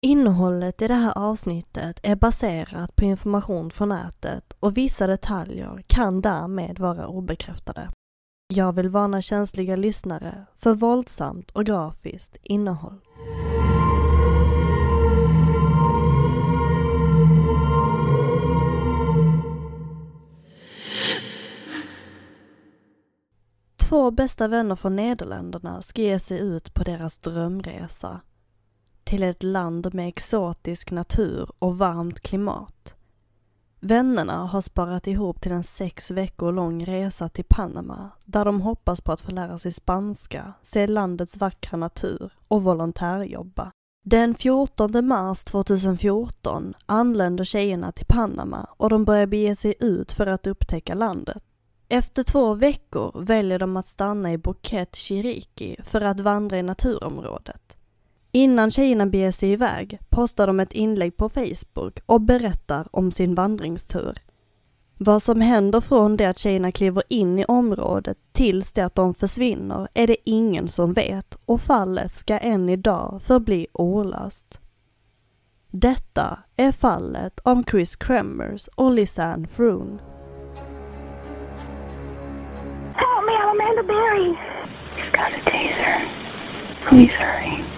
Innehållet i det här avsnittet är baserat på information från nätet och vissa detaljer kan därmed vara obekräftade. Jag vill varna känsliga lyssnare för våldsamt och grafiskt innehåll. Två bästa vänner från Nederländerna ska ge sig ut på deras drömresa till ett land med exotisk natur och varmt klimat. Vännerna har sparat ihop till en sex veckor lång resa till Panama där de hoppas på att få lära sig spanska, se landets vackra natur och volontärjobba. Den 14 mars 2014 anländer tjejerna till Panama och de börjar bege sig ut för att upptäcka landet. Efter två veckor väljer de att stanna i Bukit Chiriki för att vandra i naturområdet. Innan tjejerna beger sig iväg postar de ett inlägg på Facebook och berättar om sin vandringstur. Vad som händer från det att tjejerna kliver in i området tills det att de försvinner är det ingen som vet och fallet ska än idag förbli olöst. Detta är fallet om Chris Kremers och Lisanne Froon. Help me, I'm Amanda Berry. He's got a taser. Please hurry.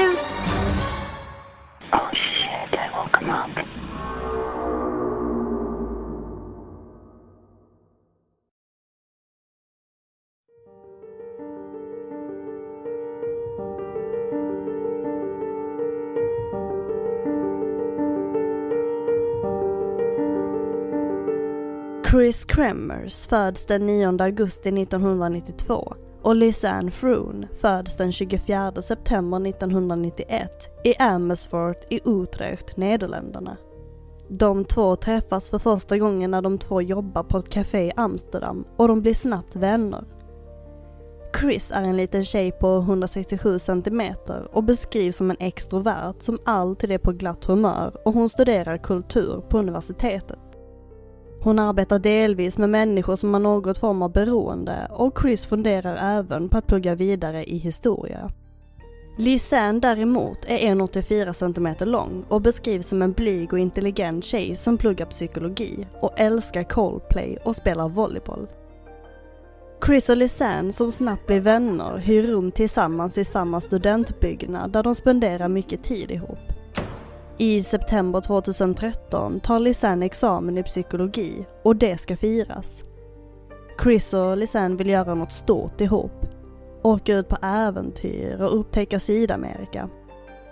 Chris Kremers föds den 9 augusti 1992 och Lisanne Froon föds den 24 september 1991 i Amersfoort i Utrecht, Nederländerna. De två träffas för första gången när de två jobbar på ett café i Amsterdam och de blir snabbt vänner. Chris är en liten tjej på 167 centimeter och beskrivs som en extrovert som alltid är på glatt humör och hon studerar kultur på universitetet. Hon arbetar delvis med människor som har något form av beroende och Chris funderar även på att plugga vidare i historia. Lisanne däremot är 1,84 cm lång och beskrivs som en blyg och intelligent tjej som pluggar psykologi och älskar Coldplay och spelar volleyboll. Chris och Lisanne som snabbt blir vänner hyr rum tillsammans i samma studentbyggnad där de spenderar mycket tid ihop. I september 2013 tar Lisanne examen i psykologi och det ska firas. Chris och Lisanne vill göra något stort ihop. Åka ut på äventyr och upptäcka Sydamerika.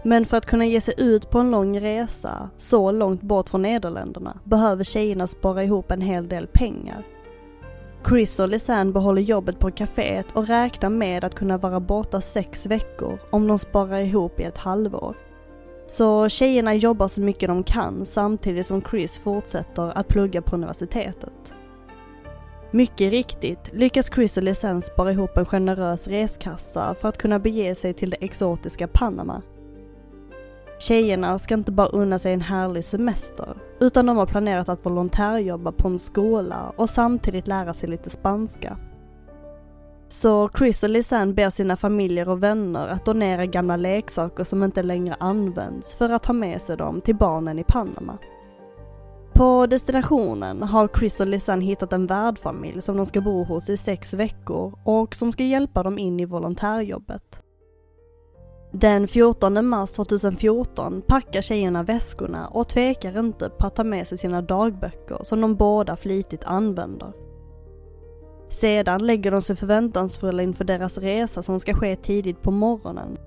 Men för att kunna ge sig ut på en lång resa, så långt bort från Nederländerna, behöver tjejerna spara ihop en hel del pengar. Chris och Lisanne behåller jobbet på kaféet och räknar med att kunna vara borta sex veckor om de sparar ihop i ett halvår. Så tjejerna jobbar så mycket de kan samtidigt som Chris fortsätter att plugga på universitetet. Mycket riktigt lyckas Chris och Licens spara ihop en generös reskassa för att kunna bege sig till det exotiska Panama. Tjejerna ska inte bara unna sig en härlig semester, utan de har planerat att volontärjobba på en skola och samtidigt lära sig lite spanska. Så Chris och Lisanne ber sina familjer och vänner att donera gamla leksaker som inte längre används för att ta med sig dem till barnen i Panama. På destinationen har Chris och Lisanne hittat en värdfamilj som de ska bo hos i sex veckor och som ska hjälpa dem in i volontärjobbet. Den 14 mars 2014 packar tjejerna väskorna och tvekar inte på att ta med sig sina dagböcker som de båda flitigt använder. Sedan lägger de sig förväntansfulla inför deras resa som ska ske tidigt på morgonen.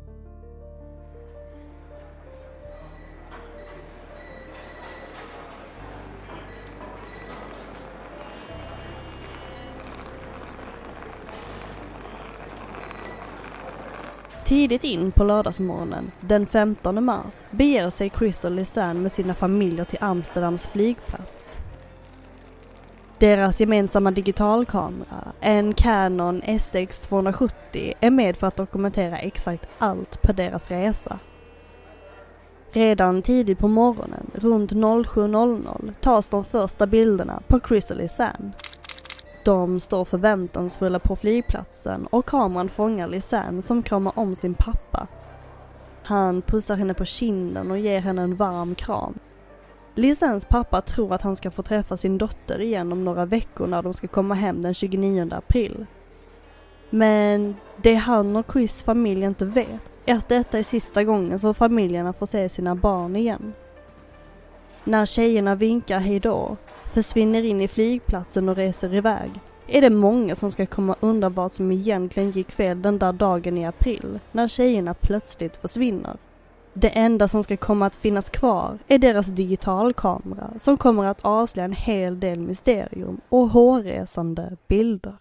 Tidigt in på lördagsmorgonen, den 15 mars, beger sig Chris och Lisanne med sina familjer till Amsterdams flygplats. Deras gemensamma digitalkamera, en Canon SX270, är med för att dokumentera exakt allt på deras resa. Redan tidigt på morgonen, runt 07.00, tas de första bilderna på Chris och Lisanne. De står förväntansfulla på flygplatsen och kameran fångar Lisanne som kramar om sin pappa. Han pussar henne på kinden och ger henne en varm kram. Lisens pappa tror att han ska få träffa sin dotter igen om några veckor när de ska komma hem den 29 april. Men det han och Chris familj inte vet är att detta är sista gången som familjerna får se sina barn igen. När tjejerna vinkar hejdå, försvinner in i flygplatsen och reser iväg, är det många som ska komma undan vad som egentligen gick fel den där dagen i april, när tjejerna plötsligt försvinner. Det enda som ska komma att finnas kvar är deras digitalkamera som kommer att avslöja en hel del mysterium och hårresande bilder.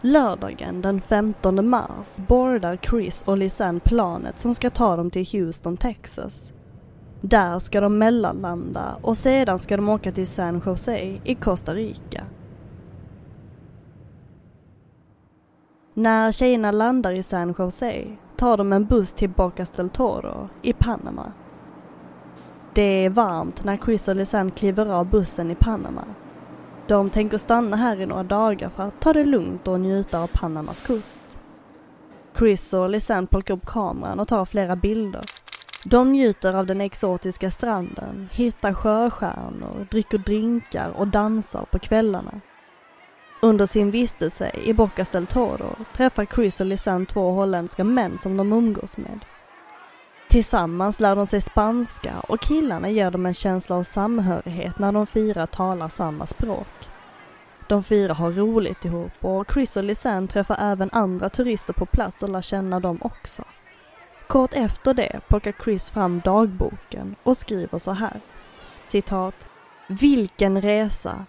Lördagen den 15 mars bordar Chris och Lisanne planet som ska ta dem till Houston, Texas. Där ska de mellanlanda och sedan ska de åka till San Jose i Costa Rica. När tjejerna landar i San Jose tar de en buss till Bocas del Toro i Panama. Det är varmt när Chris och Lisanne kliver av bussen i Panama. De tänker stanna här i några dagar för att ta det lugnt och njuta av Panamas kust. Chris och Lisanne plockar upp kameran och tar flera bilder. De njuter av den exotiska stranden, hittar sjöstjärnor, dricker drinkar och dansar på kvällarna. Under sin vistelse i Bocas del Toro träffar Chris och Lisanne två holländska män som de umgås med. Tillsammans lär de sig spanska och killarna ger dem en känsla av samhörighet när de fyra talar samma språk. De fyra har roligt ihop och Chris och Lisanne träffar även andra turister på plats och lär känna dem också. Kort efter det plockar Chris fram dagboken och skriver så här. Citat. Vilken resa!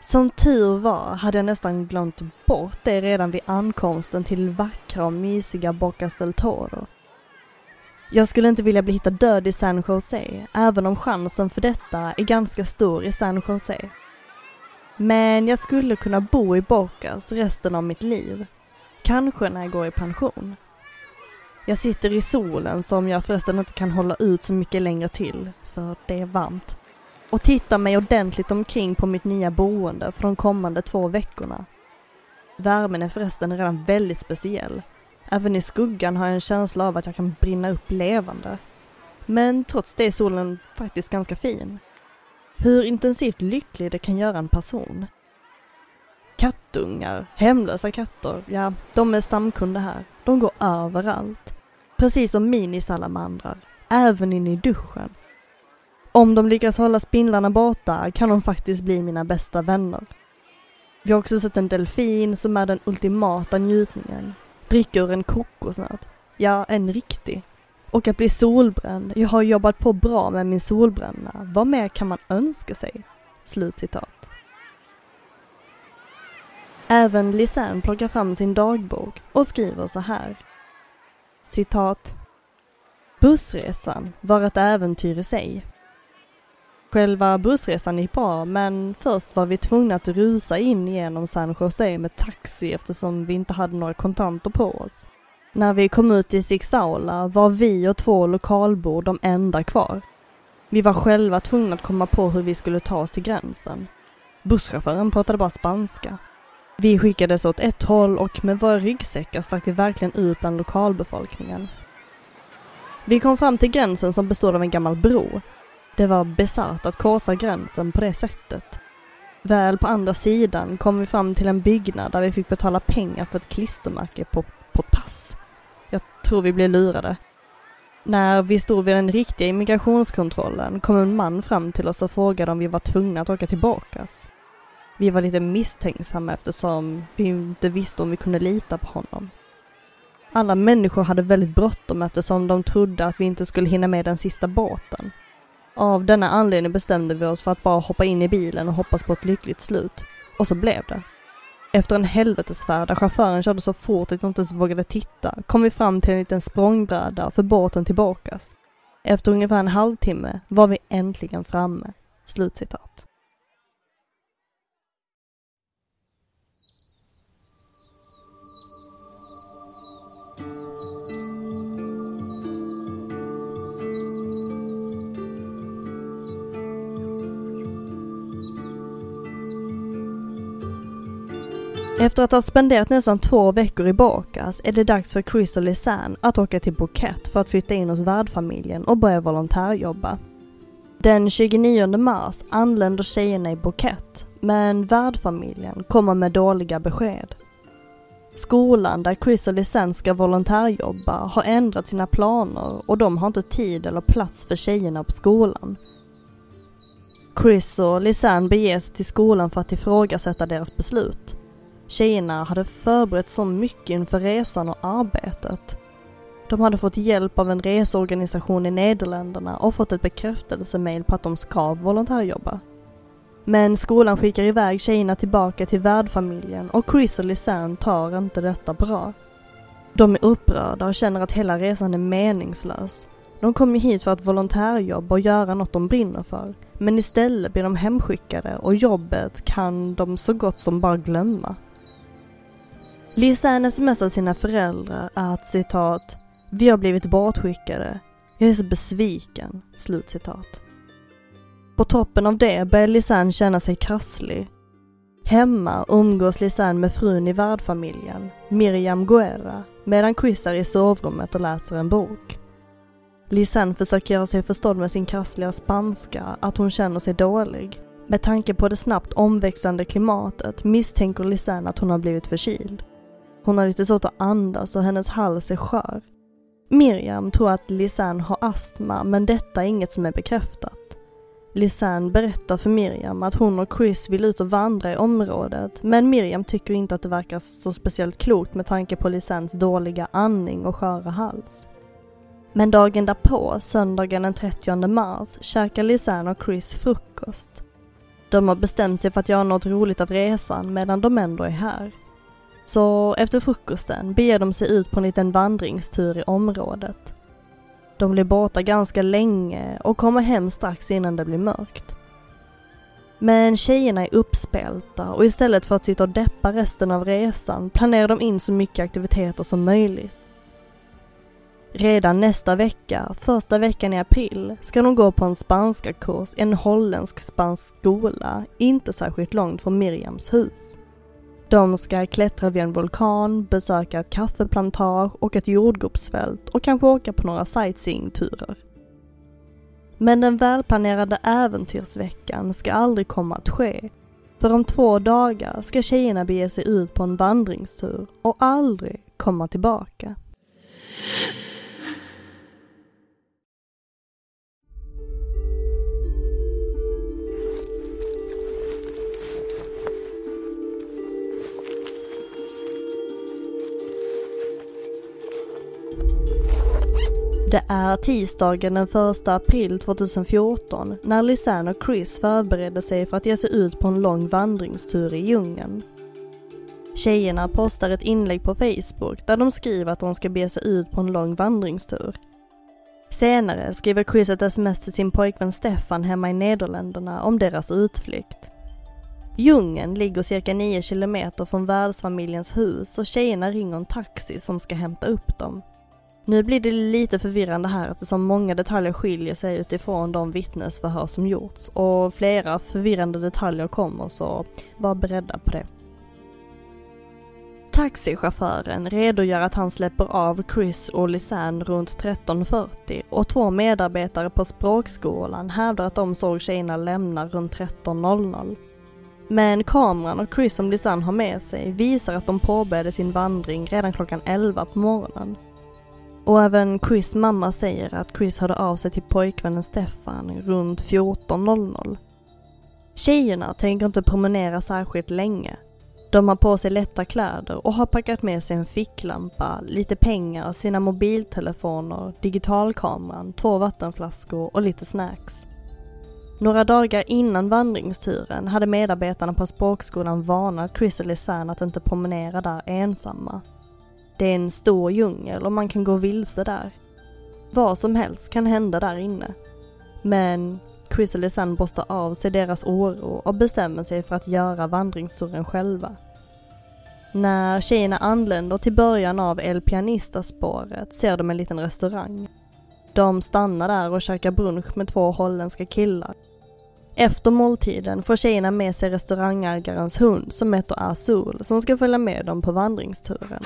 Som tur var hade jag nästan glömt bort det redan vid ankomsten till vackra och mysiga Bocas del Toro. Jag skulle inte vilja bli hittad död i San Jose, även om chansen för detta är ganska stor i San Jose. Men jag skulle kunna bo i Bocas resten av mitt liv. Kanske när jag går i pension. Jag sitter i solen som jag förresten inte kan hålla ut så mycket längre till, för det är varmt. Och tittar mig ordentligt omkring på mitt nya boende för de kommande två veckorna. Värmen är förresten redan väldigt speciell. Även i skuggan har jag en känsla av att jag kan brinna upp levande. Men trots det är solen faktiskt ganska fin. Hur intensivt lycklig det kan göra en person. Kattungar, hemlösa katter, ja, de är stamkunder här. De går överallt. Precis som minisalamandrar, även in i duschen. Om de lyckas hålla spindlarna borta kan de faktiskt bli mina bästa vänner. Vi har också sett en delfin som är den ultimata njutningen. Dricker ur en kokosnöt. Ja, en riktig. Och att bli solbränd. Jag har jobbat på bra med min solbränna. Vad mer kan man önska sig? Slutcitat. Även Lisanne plockar fram sin dagbok och skriver så här. Citat. Bussresan var ett äventyr i sig. Själva bussresan gick bra, men först var vi tvungna att rusa in genom San Jose med taxi eftersom vi inte hade några kontanter på oss. När vi kom ut i Sixaula var vi och två lokalbor de enda kvar. Vi var själva tvungna att komma på hur vi skulle ta oss till gränsen. Busschauffören pratade bara spanska. Vi skickades åt ett håll och med våra ryggsäckar stack vi verkligen ut bland lokalbefolkningen. Vi kom fram till gränsen som bestod av en gammal bro. Det var bisarrt att korsa gränsen på det sättet. Väl på andra sidan kom vi fram till en byggnad där vi fick betala pengar för ett klistermärke på, på pass. Jag tror vi blev lurade. När vi stod vid den riktiga immigrationskontrollen kom en man fram till oss och frågade om vi var tvungna att åka tillbakas. Vi var lite misstänksamma eftersom vi inte visste om vi kunde lita på honom. Alla människor hade väldigt bråttom eftersom de trodde att vi inte skulle hinna med den sista båten. Av denna anledning bestämde vi oss för att bara hoppa in i bilen och hoppas på ett lyckligt slut. Och så blev det. Efter en helvetesfärd där chauffören körde så fort att jag inte ens vågade titta kom vi fram till en liten språngbräda för båten tillbakas. Efter ungefär en halvtimme var vi äntligen framme. Slutcitat. Efter att ha spenderat nästan två veckor i Bakas är det dags för Chris och Lisanne att åka till Phuket för att flytta in hos värdfamiljen och börja volontärjobba. Den 29 mars anländer tjejerna i Phuket, men värdfamiljen kommer med dåliga besked. Skolan där Chris och Lisanne ska volontärjobba har ändrat sina planer och de har inte tid eller plats för tjejerna på skolan. Chris och Lisanne beger sig till skolan för att ifrågasätta deras beslut. Tjejerna hade förberett så mycket inför resan och arbetet. De hade fått hjälp av en reseorganisation i Nederländerna och fått ett bekräftelsemail på att de ska volontärjobba. Men skolan skickar iväg tjejerna tillbaka till värdfamiljen och Chris och Lisanne tar inte detta bra. De är upprörda och känner att hela resan är meningslös. De kom ju hit för att volontärjobba och göra något de brinner för. Men istället blir de hemskickade och jobbet kan de så gott som bara glömma. Lisanne smsar sina föräldrar att citat Vi har blivit bortskickade. Jag är så besviken. Slutcitat. På toppen av det börjar Lisanne känna sig krasslig. Hemma umgås Lisanne med frun i värdfamiljen, Miriam Guerra, medan Chris är i sovrummet och läser en bok. Lisanne försöker göra sig förstådd med sin krassliga spanska att hon känner sig dålig. Med tanke på det snabbt omväxlande klimatet misstänker Lisanne att hon har blivit förkyld. Hon har lite svårt att andas och hennes hals är skör. Miriam tror att Lisanne har astma men detta är inget som är bekräftat. Lisanne berättar för Miriam att hon och Chris vill ut och vandra i området men Miriam tycker inte att det verkar så speciellt klokt med tanke på Lisannes dåliga andning och sköra hals. Men dagen därpå, söndagen den 30 mars, käkar Lisanne och Chris frukost. De har bestämt sig för att göra något roligt av resan medan de ändå är här. Så efter frukosten beger de sig ut på en liten vandringstur i området. De blir borta ganska länge och kommer hem strax innan det blir mörkt. Men tjejerna är uppspelta och istället för att sitta och deppa resten av resan planerar de in så mycket aktiviteter som möjligt. Redan nästa vecka, första veckan i april, ska de gå på en spanska kurs i en holländsk spansk skola, inte särskilt långt från Miriams hus. De ska klättra vid en vulkan, besöka ett kaffeplantage och ett jordgubbsfält och kanske åka på några sightseeingturer. Men den välplanerade äventyrsveckan ska aldrig komma att ske. För om två dagar ska tjejerna bege sig ut på en vandringstur och aldrig komma tillbaka. Det är tisdagen den 1 april 2014 när Lisanne och Chris förbereder sig för att ge sig ut på en lång vandringstur i djungeln. Tjejerna postar ett inlägg på Facebook där de skriver att de ska bege sig ut på en lång vandringstur. Senare skriver Chris ett sms till sin pojkvän Stefan hemma i Nederländerna om deras utflykt. Djungeln ligger cirka 9 kilometer från världsfamiljens hus och tjejerna ringer en taxi som ska hämta upp dem. Nu blir det lite förvirrande här eftersom många detaljer skiljer sig utifrån de vittnesförhör som gjorts och flera förvirrande detaljer kommer så var beredda på det. Taxichauffören redogör att han släpper av Chris och Lisanne runt 13.40 och två medarbetare på språkskolan hävdar att de såg tjejerna lämna runt 13.00. Men kameran och Chris som Lisanne har med sig visar att de påbörjade sin vandring redan klockan 11 på morgonen. Och även Chris mamma säger att Chris hörde av sig till pojkvännen Stefan runt 14.00. Tjejerna tänker inte promenera särskilt länge. De har på sig lätta kläder och har packat med sig en ficklampa, lite pengar, sina mobiltelefoner, digitalkameran, två vattenflaskor och lite snacks. Några dagar innan vandringsturen hade medarbetarna på språkskolan varnat Chris och Lisanne att inte promenera där ensamma. Det är en stor djungel och man kan gå vilse där. Vad som helst kan hända där inne. Men Chrisley och borstar av sig deras oro och bestämmer sig för att göra vandringsturen själva. När tjejerna anländer till början av El Pianista-spåret ser de en liten restaurang. De stannar där och käkar brunch med två holländska killar. Efter måltiden får tjejerna med sig restaurangägarens hund som heter Azul som ska följa med dem på vandringsturen.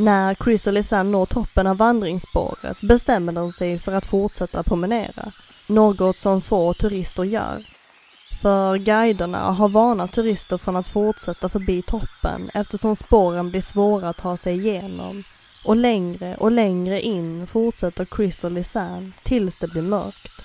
När Chris och Lisanne når toppen av vandringsspåret bestämmer de sig för att fortsätta promenera. Något som få turister gör. För guiderna har varnat turister från att fortsätta förbi toppen eftersom spåren blir svåra att ta sig igenom. Och längre och längre in fortsätter Chris och Lisanne tills det blir mörkt.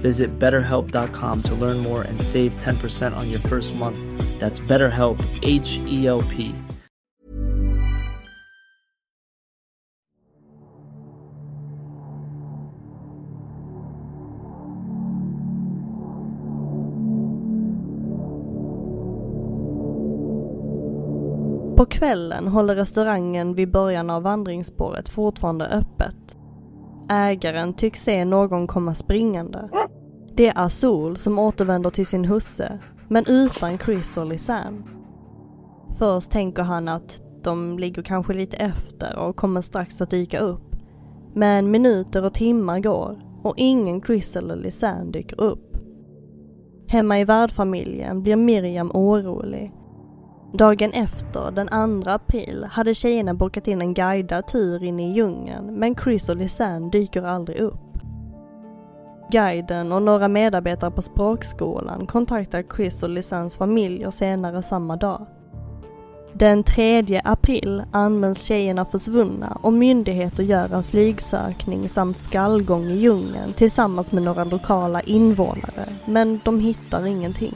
Visit betterhelp.com to learn more and save 10% on your first month. That's BetterHelp, H E L P. På kvällen håller restaurangen vid början av vandringsspåret fortfarande öppet. Ägaren tycks se någon komma springande. Det är Azul som återvänder till sin husse, men utan Chris och Lisanne. Först tänker han att de ligger kanske lite efter och kommer strax att dyka upp. Men minuter och timmar går och ingen Chris eller Lisanne dyker upp. Hemma i värdfamiljen blir Miriam orolig. Dagen efter, den 2 april, hade tjejerna bokat in en guidad tur in i djungeln men Chris och Lisanne dyker aldrig upp. Guiden och några medarbetare på språkskolan kontaktar Chris och Lisannes familjer senare samma dag. Den 3 april anmäls tjejerna försvunna och myndigheter gör en flygsökning samt skallgång i djungeln tillsammans med några lokala invånare, men de hittar ingenting.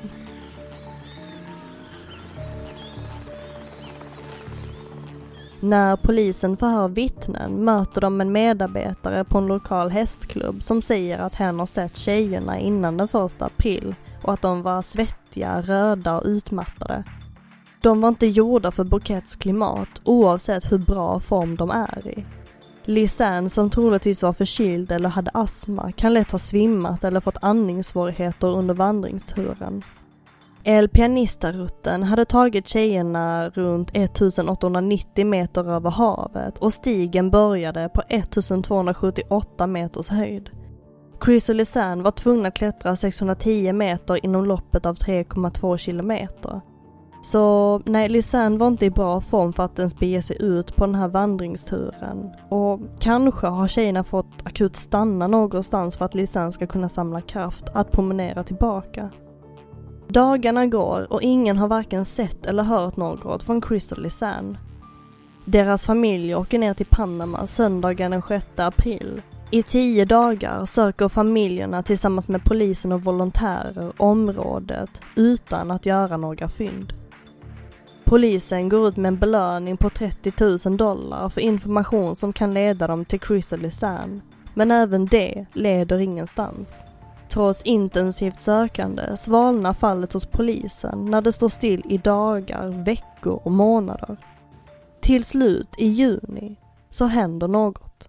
När polisen förhör vittnen möter de en medarbetare på en lokal hästklubb som säger att hen har sett tjejerna innan den första april och att de var svettiga, röda och utmattade. De var inte gjorda för Bouquets klimat oavsett hur bra form de är i. Lisanne som troligtvis var förkyld eller hade astma kan lätt ha svimmat eller fått andningssvårigheter under vandringsturen. El Pianista-rutten hade tagit tjejerna runt 1890 meter över havet och stigen började på 1278 meters höjd. Chris och Lisanne var tvungna att klättra 610 meter inom loppet av 3,2 kilometer. Så nej, Lisanne var inte i bra form för att ens bege sig ut på den här vandringsturen. Och kanske har tjejerna fått akut stanna någonstans för att Lisanne ska kunna samla kraft att promenera tillbaka. Dagarna går och ingen har varken sett eller hört något från Chris och Lisanne. Deras familj åker ner till Panama söndagen den 6 april. I tio dagar söker familjerna tillsammans med polisen och volontärer området utan att göra några fynd. Polisen går ut med en belöning på 30 000 dollar för information som kan leda dem till Chris och Lisanne. Men även det leder ingenstans. Trots intensivt sökande svalnar fallet hos polisen när det står still i dagar, veckor och månader. Till slut, i juni, så händer något.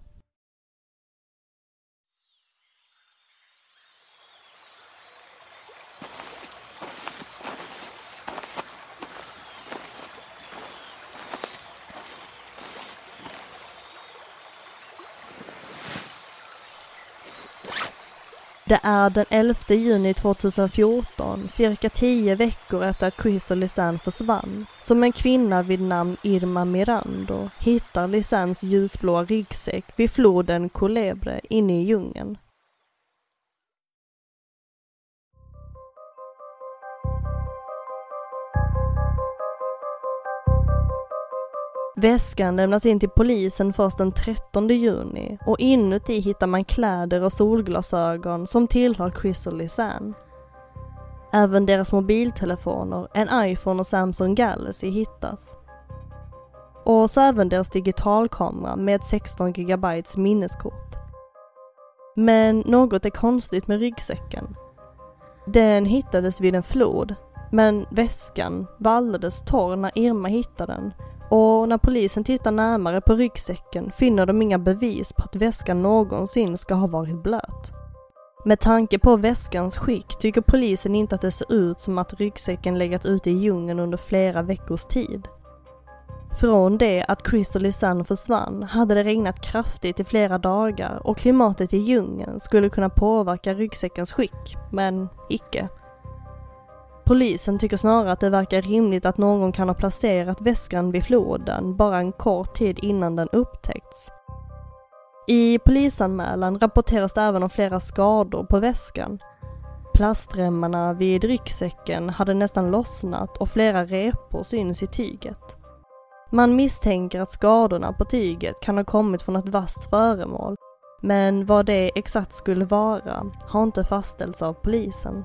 Det är den 11 juni 2014, cirka tio veckor efter att Chris och Lisanne försvann, som en kvinna vid namn Irma Mirando hittar Lisannes ljusblåa ryggsäck vid floden Culebre inne i djungeln. Väskan lämnas in till polisen först den 13 juni och inuti hittar man kläder och solglasögon som tillhör Chris och Lisanne. Även deras mobiltelefoner, en iPhone och Samsung Galaxy hittas. Och så även deras digitalkamera med 16 GB minneskort. Men något är konstigt med ryggsäcken. Den hittades vid en flod, men väskan var alldeles torr när Irma hittade den och när polisen tittar närmare på ryggsäcken finner de inga bevis på att väskan någonsin ska ha varit blöt. Med tanke på väskans skick tycker polisen inte att det ser ut som att ryggsäcken legat ute i djungeln under flera veckors tid. Från det att Chris och Lisanne försvann hade det regnat kraftigt i flera dagar och klimatet i djungeln skulle kunna påverka ryggsäckens skick, men icke. Polisen tycker snarare att det verkar rimligt att någon kan ha placerat väskan vid floden bara en kort tid innan den upptäckts. I polisanmälan rapporteras det även om flera skador på väskan. Plastremmarna vid ryggsäcken hade nästan lossnat och flera repor syns i tyget. Man misstänker att skadorna på tyget kan ha kommit från ett vasst föremål, men vad det exakt skulle vara har inte fastställts av polisen.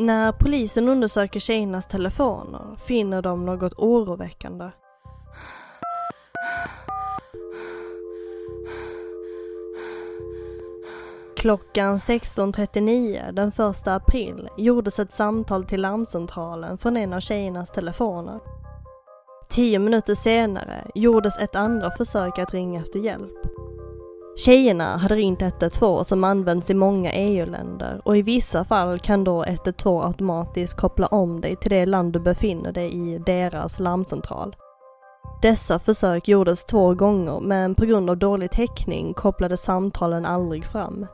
När polisen undersöker tjejernas telefoner finner de något oroväckande. Klockan 16.39 den 1 april gjordes ett samtal till larmcentralen från en av tjejernas telefoner. Tio minuter senare gjordes ett andra försök att ringa efter hjälp. Tjejerna hade ringt 112 som används i många EU-länder och i vissa fall kan då 112 automatiskt koppla om dig till det land du befinner dig i deras larmcentral. Dessa försök gjordes två gånger men på grund av dålig täckning kopplades samtalen aldrig fram.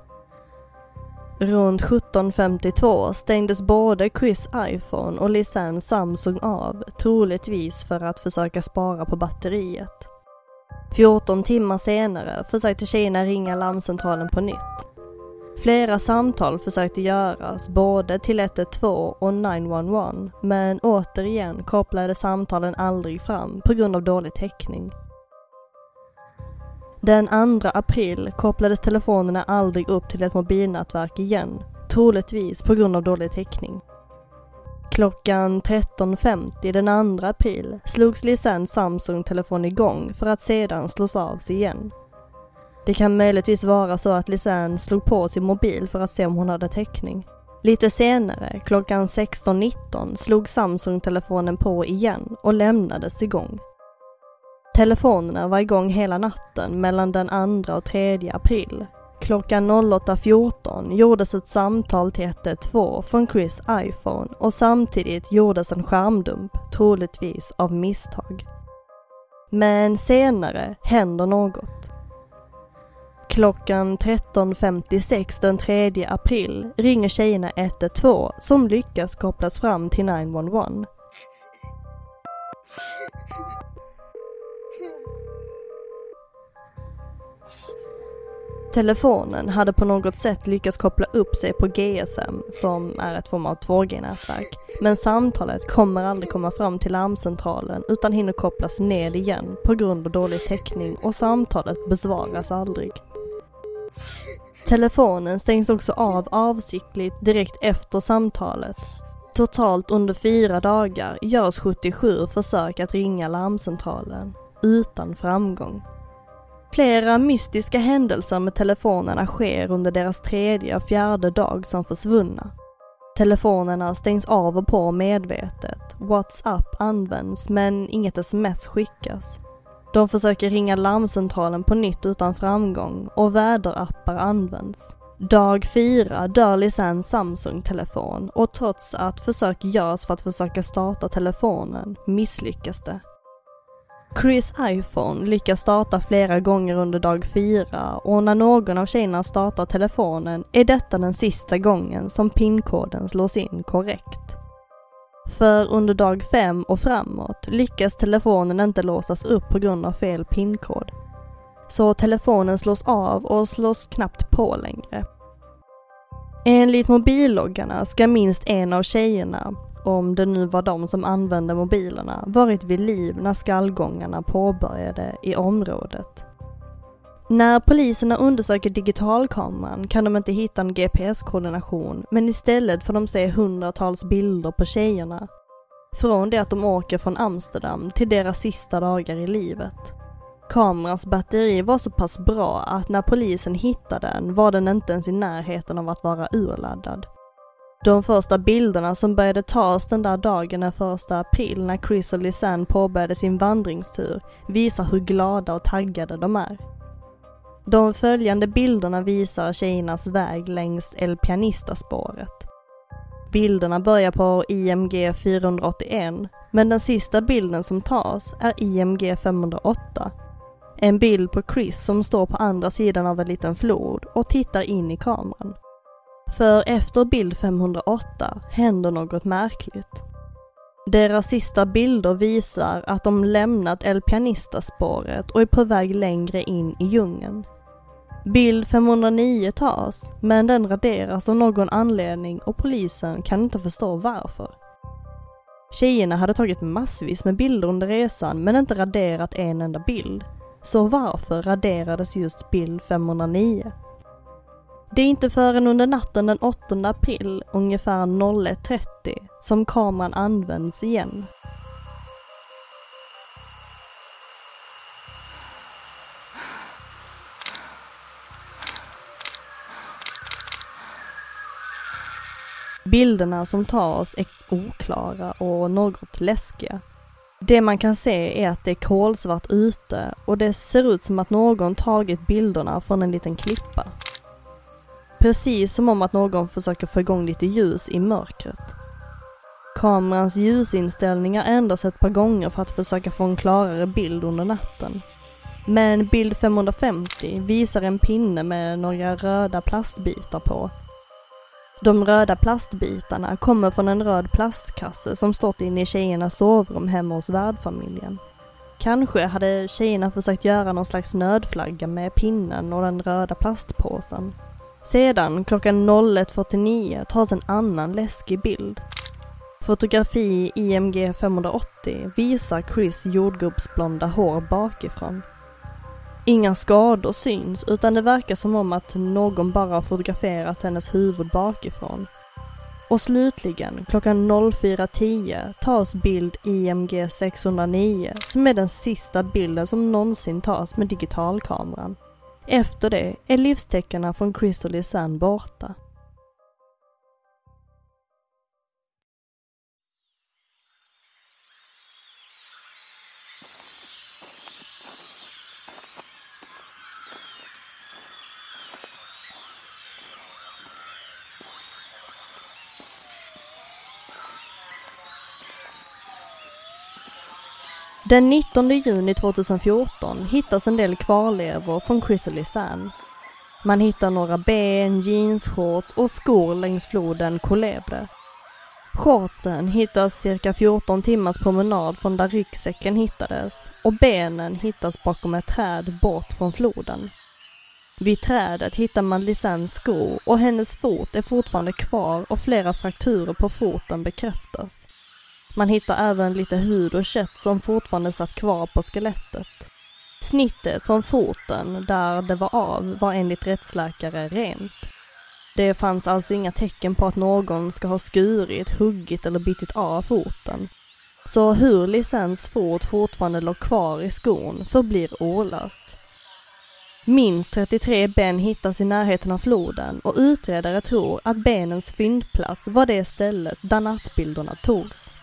Runt 17.52 stängdes både Chris iPhone och Lisanne Samsung av, troligtvis för att försöka spara på batteriet. 14 timmar senare försökte tjejerna ringa larmcentralen på nytt. Flera samtal försökte göras både till 112 och 911 men återigen kopplade samtalen aldrig fram på grund av dålig täckning. Den 2 april kopplades telefonerna aldrig upp till ett mobilnätverk igen, troligtvis på grund av dålig täckning. Klockan 13.50 den 2 april slogs Lisans Samsung-telefon igång för att sedan slås av igen. Det kan möjligtvis vara så att Lisanne slog på sin mobil för att se om hon hade täckning. Lite senare, klockan 16.19, slog Samsung-telefonen på igen och lämnades igång. Telefonerna var igång hela natten mellan den 2 och 3 april. Klockan 08.14 gjordes ett samtal till 112 från Chris iPhone och samtidigt gjordes en skärmdump, troligtvis av misstag. Men senare händer något. Klockan 13.56 den 3 april ringer tjejerna 112 som lyckas kopplas fram till 911. Telefonen hade på något sätt lyckats koppla upp sig på GSM, som är ett form av 2G-nätverk. Men samtalet kommer aldrig komma fram till larmcentralen utan hinner kopplas ned igen på grund av dålig täckning och samtalet besvaras aldrig. Telefonen stängs också av avsiktligt direkt efter samtalet. Totalt under fyra dagar görs 77 försök att ringa larmcentralen, utan framgång. Flera mystiska händelser med telefonerna sker under deras tredje och fjärde dag som försvunna. Telefonerna stängs av och på medvetet, WhatsApp används men inget sms skickas. De försöker ringa larmcentralen på nytt utan framgång och väderappar används. Dag fyra dör Lisanne Samsung-telefon och trots att försök görs för att försöka starta telefonen misslyckas det. Chris iPhone lyckas starta flera gånger under dag fyra och när någon av tjejerna startar telefonen är detta den sista gången som pinkoden slås in korrekt. För under dag fem och framåt lyckas telefonen inte låsas upp på grund av fel pinkod. Så telefonen slås av och slås knappt på längre. Enligt mobilloggarna ska minst en av tjejerna, om det nu var de som använde mobilerna, varit vid liv när skallgångarna påbörjade i området. När poliserna undersöker digitalkameran kan de inte hitta en GPS-koordination men istället får de se hundratals bilder på tjejerna. Från det att de åker från Amsterdam till deras sista dagar i livet. Kamerans batteri var så pass bra att när polisen hittade den var den inte ens i närheten av att vara urladdad. De första bilderna som började tas den där dagen den första april när Chris och Lisanne påbörjade sin vandringstur visar hur glada och taggade de är. De följande bilderna visar tjejernas väg längs El Pianista-spåret. Bilderna börjar på IMG 481, men den sista bilden som tas är IMG 508. En bild på Chris som står på andra sidan av en liten flod och tittar in i kameran. För efter bild 508 händer något märkligt. Deras sista bilder visar att de lämnat El Pianista-spåret och är på väg längre in i djungeln. Bild 509 tas, men den raderas av någon anledning och polisen kan inte förstå varför. Tjejerna hade tagit massvis med bilder under resan men inte raderat en enda bild. Så varför raderades just bild 509? Det är inte förrän under natten den 8 april, ungefär 01.30, som kameran används igen. Bilderna som tas är oklara och något läskiga. Det man kan se är att det är kolsvart ute och det ser ut som att någon tagit bilderna från en liten klippa. Precis som om att någon försöker få igång lite ljus i mörkret. Kamerans ljusinställningar ändras ett par gånger för att försöka få en klarare bild under natten. Men bild 550 visar en pinne med några röda plastbitar på de röda plastbitarna kommer från en röd plastkasse som stått inne i tjejernas sovrum hemma hos värdfamiljen. Kanske hade tjejerna försökt göra någon slags nödflagga med pinnen och den röda plastpåsen. Sedan klockan 01.49 tas en annan läskig bild. Fotografi IMG 580 visar Chris jordgubbsblonda hår bakifrån. Inga skador syns utan det verkar som om att någon bara har fotograferat hennes huvud bakifrån. Och slutligen klockan 04.10 tas bild IMG 609 som är den sista bilden som någonsin tas med digitalkameran. Efter det är livstecknen från Chris Sand borta. Den 19 juni 2014 hittas en del kvarlevor från Chrysalis och Man hittar några ben, jeansshorts och skor längs floden Colebre. Shortsen hittas cirka 14 timmars promenad från där ryggsäcken hittades och benen hittas bakom ett träd bort från floden. Vid trädet hittar man Lisannes skor och hennes fot är fortfarande kvar och flera frakturer på foten bekräftas. Man hittar även lite hud och kött som fortfarande satt kvar på skelettet. Snittet från foten där det var av var enligt rättsläkare rent. Det fanns alltså inga tecken på att någon ska ha skurit, huggit eller bitit av foten. Så hur Lisens fot fortfarande låg kvar i skon förblir olöst. Minst 33 ben hittas i närheten av floden och utredare tror att benens fyndplats var det stället där nattbilderna togs.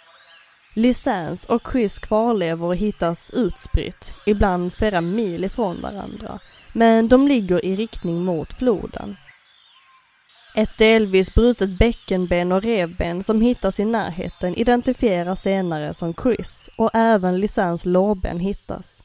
Lisans och Chris kvarlevor hittas utspritt, ibland flera mil ifrån varandra, men de ligger i riktning mot floden. Ett delvis brutet bäckenben och revben som hittas i närheten identifieras senare som Chris och även Lisans lårben hittas.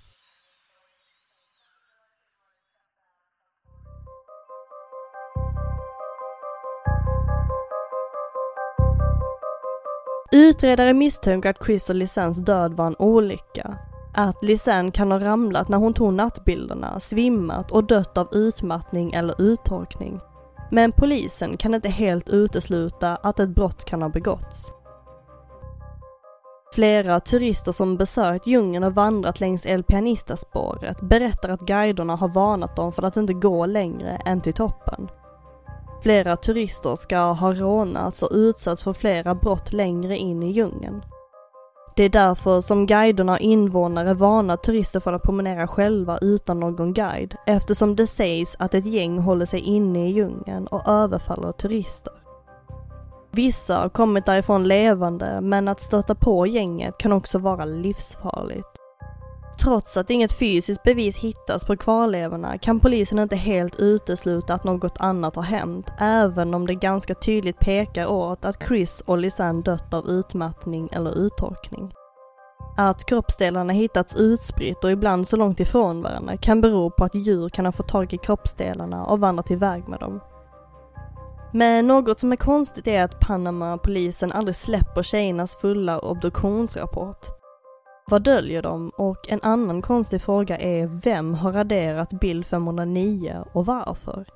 Utredare misstänker att Chris och Lisans död var en olycka. Att Lisanne kan ha ramlat när hon tog nattbilderna, svimmat och dött av utmattning eller uttorkning. Men polisen kan inte helt utesluta att ett brott kan ha begåtts. Flera turister som besökt djungeln och vandrat längs El Pianista-spåret berättar att guiderna har varnat dem för att inte gå längre än till toppen. Flera turister ska ha rånats och utsatts för flera brott längre in i djungeln. Det är därför som guiderna och invånare varnar turister för att promenera själva utan någon guide eftersom det sägs att ett gäng håller sig inne i djungeln och överfaller turister. Vissa har kommit därifrån levande men att stöta på gänget kan också vara livsfarligt. Trots att inget fysiskt bevis hittas på kvarlevorna kan polisen inte helt utesluta att något annat har hänt, även om det ganska tydligt pekar åt att Chris och Lisanne dött av utmattning eller uttorkning. Att kroppsdelarna hittats utspritt och ibland så långt ifrån varandra kan bero på att djur kan ha fått tag i kroppsdelarna och vandrat iväg med dem. Men något som är konstigt är att Panama-polisen aldrig släpper tjejernas fulla obduktionsrapport. Vad döljer de? Och en annan konstig fråga är vem har raderat bild 509 och varför?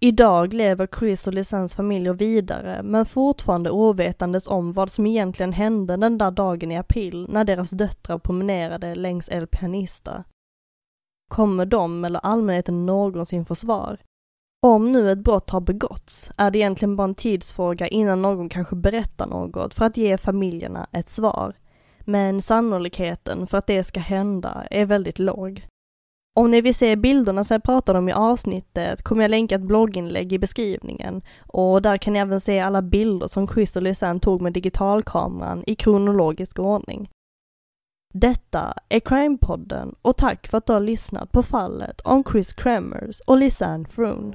Idag lever Chris och Lisans familjer vidare, men fortfarande ovetandes om vad som egentligen hände den där dagen i april när deras döttrar promenerade längs El Pianista. Kommer de eller allmänheten någonsin få svar? Om nu ett brott har begåtts är det egentligen bara en tidsfråga innan någon kanske berättar något för att ge familjerna ett svar. Men sannolikheten för att det ska hända är väldigt låg. Om ni vill se bilderna som jag pratade om i avsnittet kommer jag länka ett blogginlägg i beskrivningen och där kan ni även se alla bilder som Chris och Lisanne tog med digitalkameran i kronologisk ordning. Detta är Crime-podden och tack för att du har lyssnat på fallet om Chris Kremers och Lisanne Froon.